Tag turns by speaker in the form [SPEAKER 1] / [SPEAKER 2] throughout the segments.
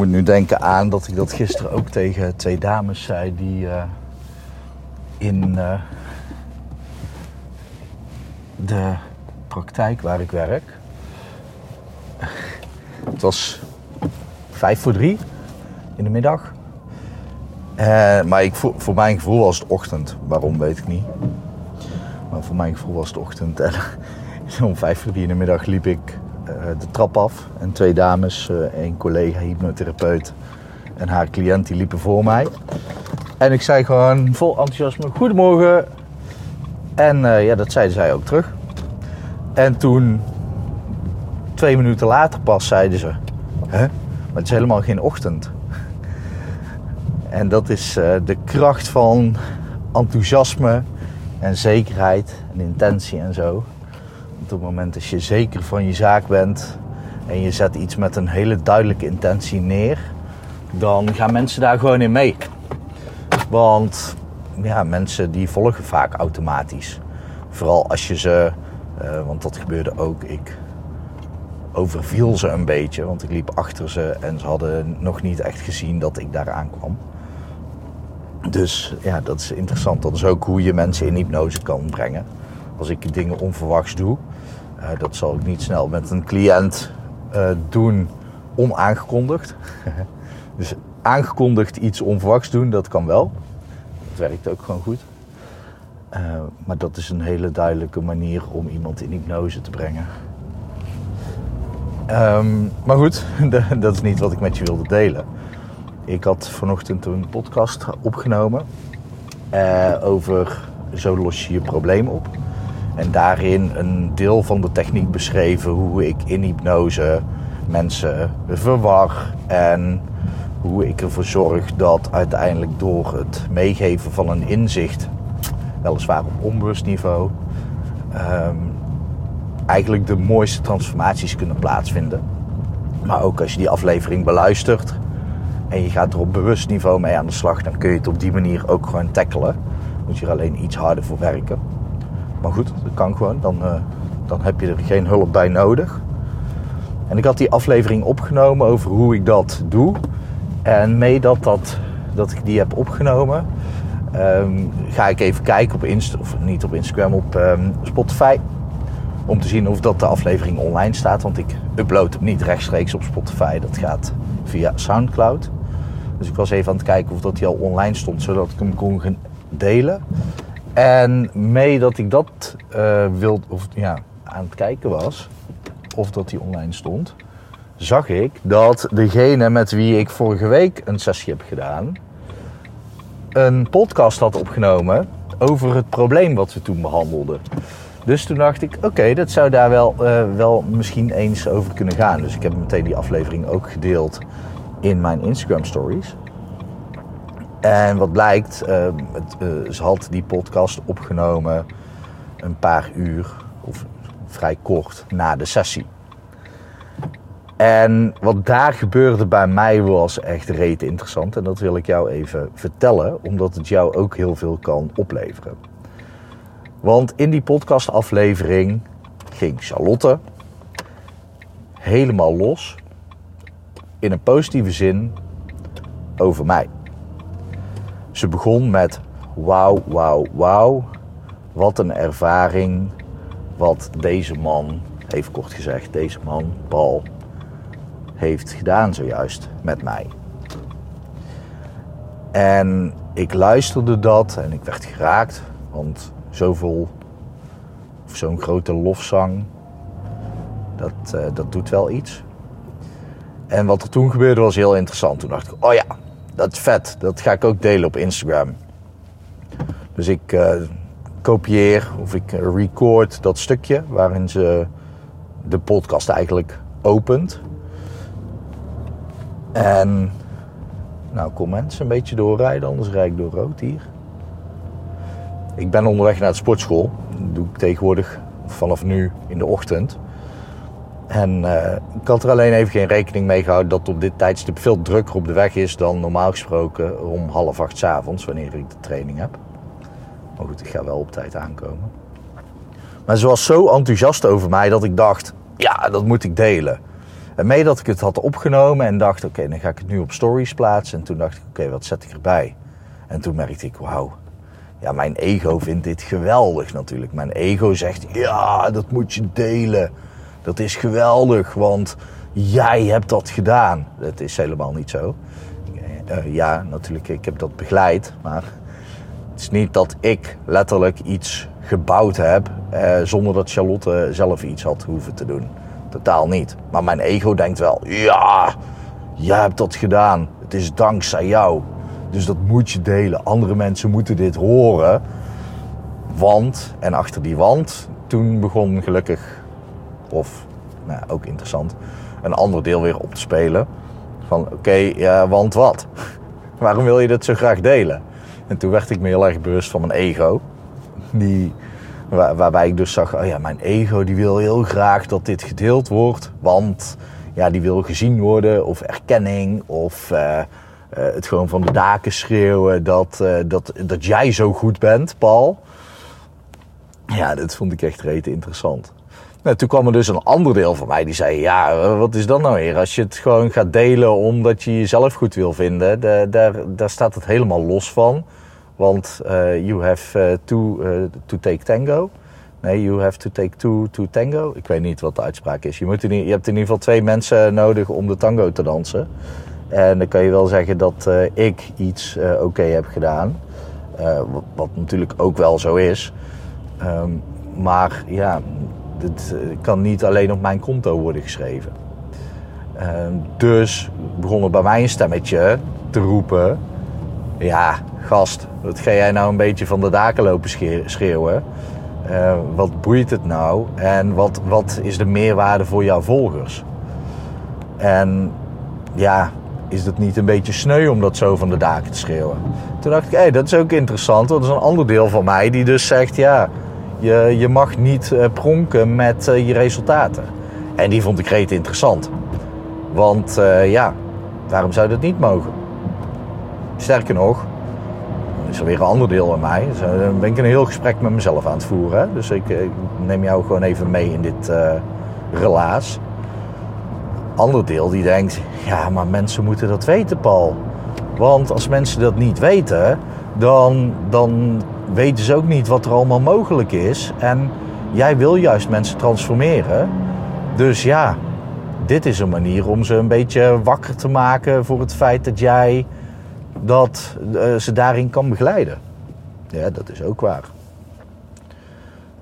[SPEAKER 1] moet nu denken aan dat ik dat gisteren ook tegen twee dames zei die uh, in uh, de praktijk waar ik werk. Het was vijf voor drie in de middag. Uh, maar ik, voor, voor mijn gevoel was het ochtend. Waarom weet ik niet. Maar voor mijn gevoel was het ochtend. En om vijf voor drie in de middag liep ik eh, de trap af. En twee dames, een eh, collega hypnotherapeut en haar cliënt, die liepen voor mij. En ik zei gewoon vol enthousiasme, goedemorgen. En uh, ja, dat zeiden zij ook terug. En toen, twee minuten later pas, zeiden ze... Hè? Maar het is helemaal geen ochtend. En dat is de kracht van enthousiasme en zekerheid en intentie en zo op het moment dat je zeker van je zaak bent en je zet iets met een hele duidelijke intentie neer, dan gaan mensen daar gewoon in mee. Want ja, mensen die volgen vaak automatisch. Vooral als je ze, uh, want dat gebeurde ook, ik overviel ze een beetje, want ik liep achter ze en ze hadden nog niet echt gezien dat ik daar aankwam. Dus ja, dat is interessant. Dat is ook hoe je mensen in hypnose kan brengen. Als ik dingen onverwachts doe, dat zal ik niet snel met een cliënt uh, doen onaangekondigd. dus aangekondigd iets onverwachts doen, dat kan wel. Dat werkt ook gewoon goed. Uh, maar dat is een hele duidelijke manier om iemand in hypnose te brengen. Um, maar goed, dat is niet wat ik met je wilde delen. Ik had vanochtend een podcast opgenomen over zo los je je probleem op. En daarin een deel van de techniek beschreven hoe ik in hypnose mensen verwar en hoe ik ervoor zorg dat uiteindelijk door het meegeven van een inzicht, weliswaar op onbewust niveau, um, eigenlijk de mooiste transformaties kunnen plaatsvinden. Maar ook als je die aflevering beluistert en je gaat er op bewust niveau mee aan de slag, dan kun je het op die manier ook gewoon tackelen. Moet je er alleen iets harder voor werken. Maar goed, dat kan gewoon. Dan, uh, dan heb je er geen hulp bij nodig. En ik had die aflevering opgenomen over hoe ik dat doe. En mee dat, dat, dat ik die heb opgenomen, um, ga ik even kijken op Insta, of niet op Instagram, op um, Spotify. Om te zien of dat de aflevering online staat. Want ik upload hem niet rechtstreeks op Spotify. Dat gaat via Soundcloud. Dus ik was even aan het kijken of dat hij al online stond, zodat ik hem kon delen. En mee dat ik dat uh, wilde, of ja, aan het kijken was, of dat die online stond, zag ik dat degene met wie ik vorige week een sessie heb gedaan, een podcast had opgenomen over het probleem wat we toen behandelden. Dus toen dacht ik, oké, dat zou daar wel, uh, wel misschien eens over kunnen gaan. Dus ik heb meteen die aflevering ook gedeeld in mijn Instagram stories. En wat blijkt, uh, het, uh, ze had die podcast opgenomen een paar uur, of vrij kort, na de sessie. En wat daar gebeurde bij mij was echt reet interessant. En dat wil ik jou even vertellen, omdat het jou ook heel veel kan opleveren. Want in die podcastaflevering ging Charlotte helemaal los, in een positieve zin, over mij. Ze begon met wauw, wauw, wauw. Wat een ervaring wat deze man, heeft kort gezegd, deze man, Paul, heeft gedaan zojuist met mij. En ik luisterde dat en ik werd geraakt, want zoveel, of zo'n grote lofzang, dat, uh, dat doet wel iets. En wat er toen gebeurde was heel interessant. Toen dacht ik, oh ja, dat is vet. Dat ga ik ook delen op Instagram. Dus ik uh, kopieer of ik record dat stukje waarin ze de podcast eigenlijk opent. En Nou, kom mensen een beetje doorrijden, anders rijd ik door rood hier. Ik ben onderweg naar de sportschool. Dat doe ik tegenwoordig vanaf nu in de ochtend. En uh, ik had er alleen even geen rekening mee gehouden dat op dit tijdstip veel drukker op de weg is dan normaal gesproken om half acht s avonds, wanneer ik de training heb. Maar goed, ik ga wel op tijd aankomen. Maar ze was zo enthousiast over mij dat ik dacht, ja, dat moet ik delen. En mee dat ik het had opgenomen en dacht, oké, dan ga ik het nu op stories plaatsen. En toen dacht ik, oké, wat zet ik erbij? En toen merkte ik, wauw, ja, mijn ego vindt dit geweldig natuurlijk. Mijn ego zegt, ja, dat moet je delen. Dat is geweldig, want jij hebt dat gedaan. Dat is helemaal niet zo. Uh, ja, natuurlijk, ik heb dat begeleid, maar het is niet dat ik letterlijk iets gebouwd heb uh, zonder dat Charlotte zelf iets had hoeven te doen. Totaal niet. Maar mijn ego denkt wel, ja, jij hebt dat gedaan. Het is dankzij jou. Dus dat moet je delen. Andere mensen moeten dit horen. Want, en achter die wand, toen begon gelukkig, of nou, ook interessant, een ander deel weer op te spelen. Van oké, ja, want wat? Waarom wil je dit zo graag delen? En toen werd ik me heel erg bewust van mijn ego. Die, waar, waarbij ik dus zag, oh ja, mijn ego die wil heel graag dat dit gedeeld wordt. Want ja, die wil gezien worden of erkenning of uh, uh, het gewoon van de daken schreeuwen dat, uh, dat, dat jij zo goed bent, Paul. Ja, dat vond ik echt rete interessant. Nou, toen kwam er dus een ander deel van mij die zei: Ja, wat is dat nou weer? Als je het gewoon gaat delen omdat je jezelf goed wil vinden, de, daar, daar staat het helemaal los van. Want uh, you have uh, to, to take tango. Nee, you have to take two to tango. Ik weet niet wat de uitspraak is. Je, moet in, je hebt in ieder geval twee mensen nodig om de tango te dansen. En dan kan je wel zeggen dat ik iets oké heb gedaan. Wat, natuurlijk ook wel zo is. Um, maar ja, het kan niet alleen op mijn konto worden geschreven. Uh, dus begon er bij mij een stemmetje te roepen: Ja, gast, wat ga jij nou een beetje van de daken lopen schreeuwen? Uh, wat boeit het nou? En wat, wat is de meerwaarde voor jouw volgers? En ja, is het niet een beetje sneu om dat zo van de daken te schreeuwen? Toen dacht ik, hé, hey, dat is ook interessant. Dat is een ander deel van mij die dus zegt, ja, je, je mag niet uh, pronken met uh, je resultaten. En die vond ik reet interessant. Want uh, ja, waarom zou dat niet mogen? Sterker nog, is er weer een ander deel aan mij. Dan ben ik een heel gesprek met mezelf aan het voeren. Dus ik, neem jou gewoon even mee in dit relaas. Ander deel die denkt, ja, maar mensen moeten dat weten, Paul. Want als mensen dat niet weten, dan, dan weten ze ook niet wat er allemaal mogelijk is. En jij wil juist mensen transformeren. Dus ja, dit is een manier om ze een beetje wakker te maken voor het feit dat jij dat, uh, ze daarin kan begeleiden. Ja, dat is ook waar.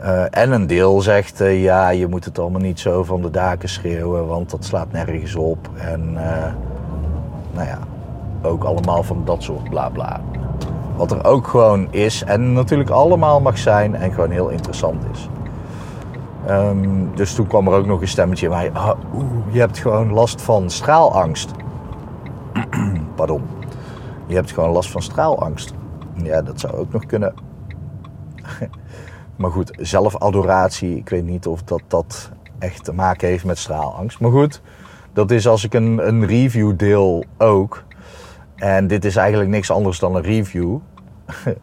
[SPEAKER 1] Uh, en een deel zegt, uh, ja, je moet het allemaal niet zo van de daken schreeuwen, want dat slaat nergens op. En nou ja, ook allemaal van dat soort bla bla. Wat er ook gewoon is en natuurlijk allemaal mag zijn en gewoon heel interessant is. Um, dus toen kwam er ook nog een stemmetje mij. Oh, je hebt gewoon last van straalangst. Pardon. Je hebt gewoon last van straalangst. Ja, dat zou ook nog kunnen. maar goed, zelfadoratie. Ik weet niet of dat, dat echt te maken heeft met straalangst. Maar goed, dat is als ik een, een review deel ook. En dit is eigenlijk niks anders dan een review.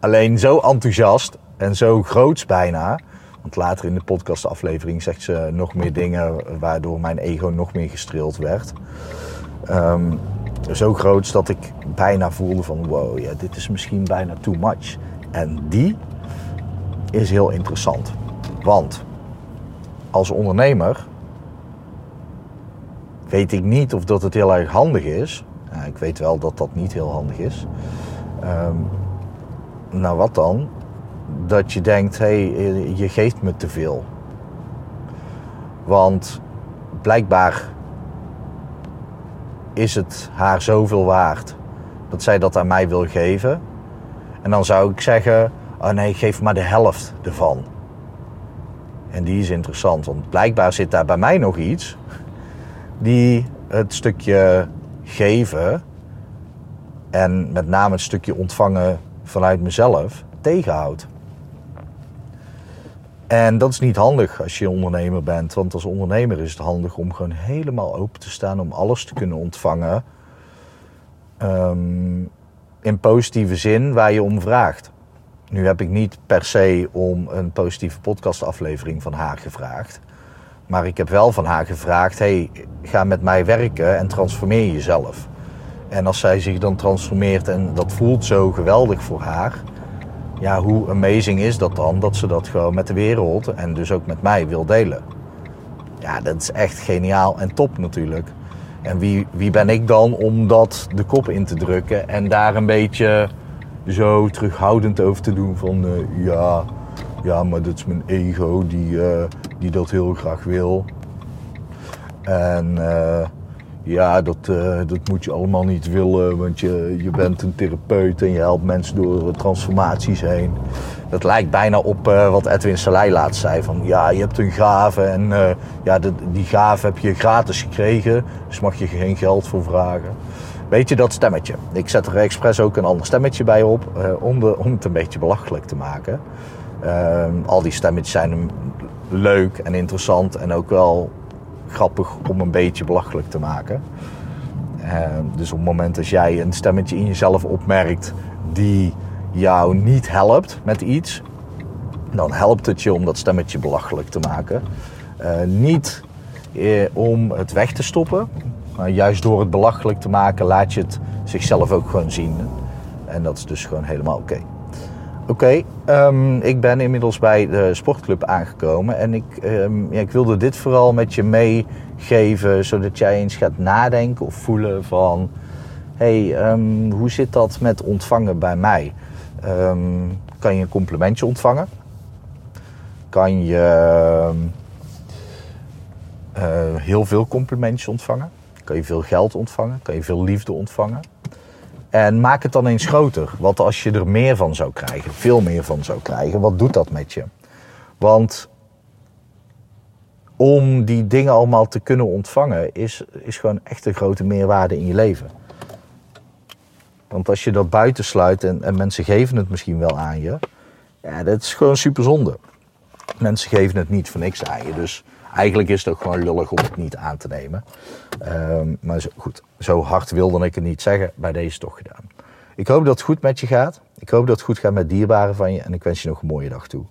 [SPEAKER 1] Alleen zo enthousiast en zo groots bijna. Want later in de podcastaflevering zegt ze nog meer dingen waardoor mijn ego nog meer gestreeld werd. Um, zo groots dat ik bijna voelde van wow, ja, dit is misschien bijna too much. En die is heel interessant. Want als ondernemer weet ik niet of dat het heel erg handig is ik weet wel dat dat niet heel handig is. Um, nou, wat dan? Dat je denkt, hé, hey, je geeft me te veel. Want blijkbaar is het haar zoveel waard dat zij dat aan mij wil geven. En dan zou ik zeggen, oh nee, geef maar de helft ervan. En die is interessant, want blijkbaar zit daar bij mij nog iets die het stukje geven En met name het stukje ontvangen vanuit mezelf tegenhoudt. En dat is niet handig als je ondernemer bent. Want als ondernemer is het handig om gewoon helemaal open te staan. Om alles te kunnen ontvangen. Ehm, in positieve zin waar je om vraagt. Nu heb ik niet per se om een positieve podcastaflevering van haar gevraagd. Maar ik heb wel van haar gevraagd: hey, ga met mij werken en transformeer jezelf. En als zij zich dan transformeert en dat voelt zo geweldig voor haar, ja, hoe amazing is dat dan dat ze dat gewoon met de wereld en dus ook met mij wil delen? Ja, dat is echt geniaal en top natuurlijk. En wie, wie ben ik dan om dat de kop in te drukken en daar een beetje zo terughoudend over te doen van uh, ja, ja, maar dat is mijn ego die, uh, die dat heel graag wil. En uh, ja, dat, uh, dat moet je allemaal niet willen, want je, je bent een therapeut en je helpt mensen door transformaties heen. Dat lijkt bijna op wat Edwin Salai laatst zei: van ja, je hebt een gave en ja, die gave heb je gratis gekregen, dus mag je geen geld voor vragen. Weet je dat stemmetje? Ik zet er expres ook een ander stemmetje bij op om, om het een beetje belachelijk te maken. Ehm, al die stemmetjes zijn leuk en interessant en ook wel grappig om een beetje belachelijk te maken. Uh, dus op het moment dat jij een stemmetje in jezelf opmerkt die jou niet helpt met iets, dan helpt het je om dat stemmetje belachelijk te maken. Uh, niet eh, om het weg te stoppen, maar juist door het belachelijk te maken laat je het zichzelf ook gewoon zien. En dat is dus gewoon helemaal oké. Oké, um, ik ben inmiddels bij de sportclub aangekomen en ik, um, ja, ik wilde dit vooral met je meegeven, zodat jij eens gaat nadenken of voelen van, hé, hey, um, hoe zit dat met ontvangen bij mij? kan je een complimentje ontvangen? Kan je uh, heel veel complimentjes ontvangen? Kan je veel geld ontvangen? Kan je veel liefde ontvangen? En maak het dan eens groter. Wat als je er meer van zou krijgen, veel meer van zou krijgen, wat doet dat met je? Want om die dingen allemaal te kunnen ontvangen, is, is gewoon echt een grote meerwaarde in je leven. Want als je dat buitensluit en, en mensen geven het misschien wel aan je, ja, dat is gewoon super zonde. Mensen geven het niet voor niks aan je. Dus eigenlijk is het ook gewoon lullig om het niet aan te nemen. Um, maar goed, zo hard wilde ik het niet zeggen. Bij deze toch gedaan. Ik hoop dat het goed met je gaat. Ik hoop dat het goed gaat met dierbaren van je. En ik wens je nog een mooie dag toe.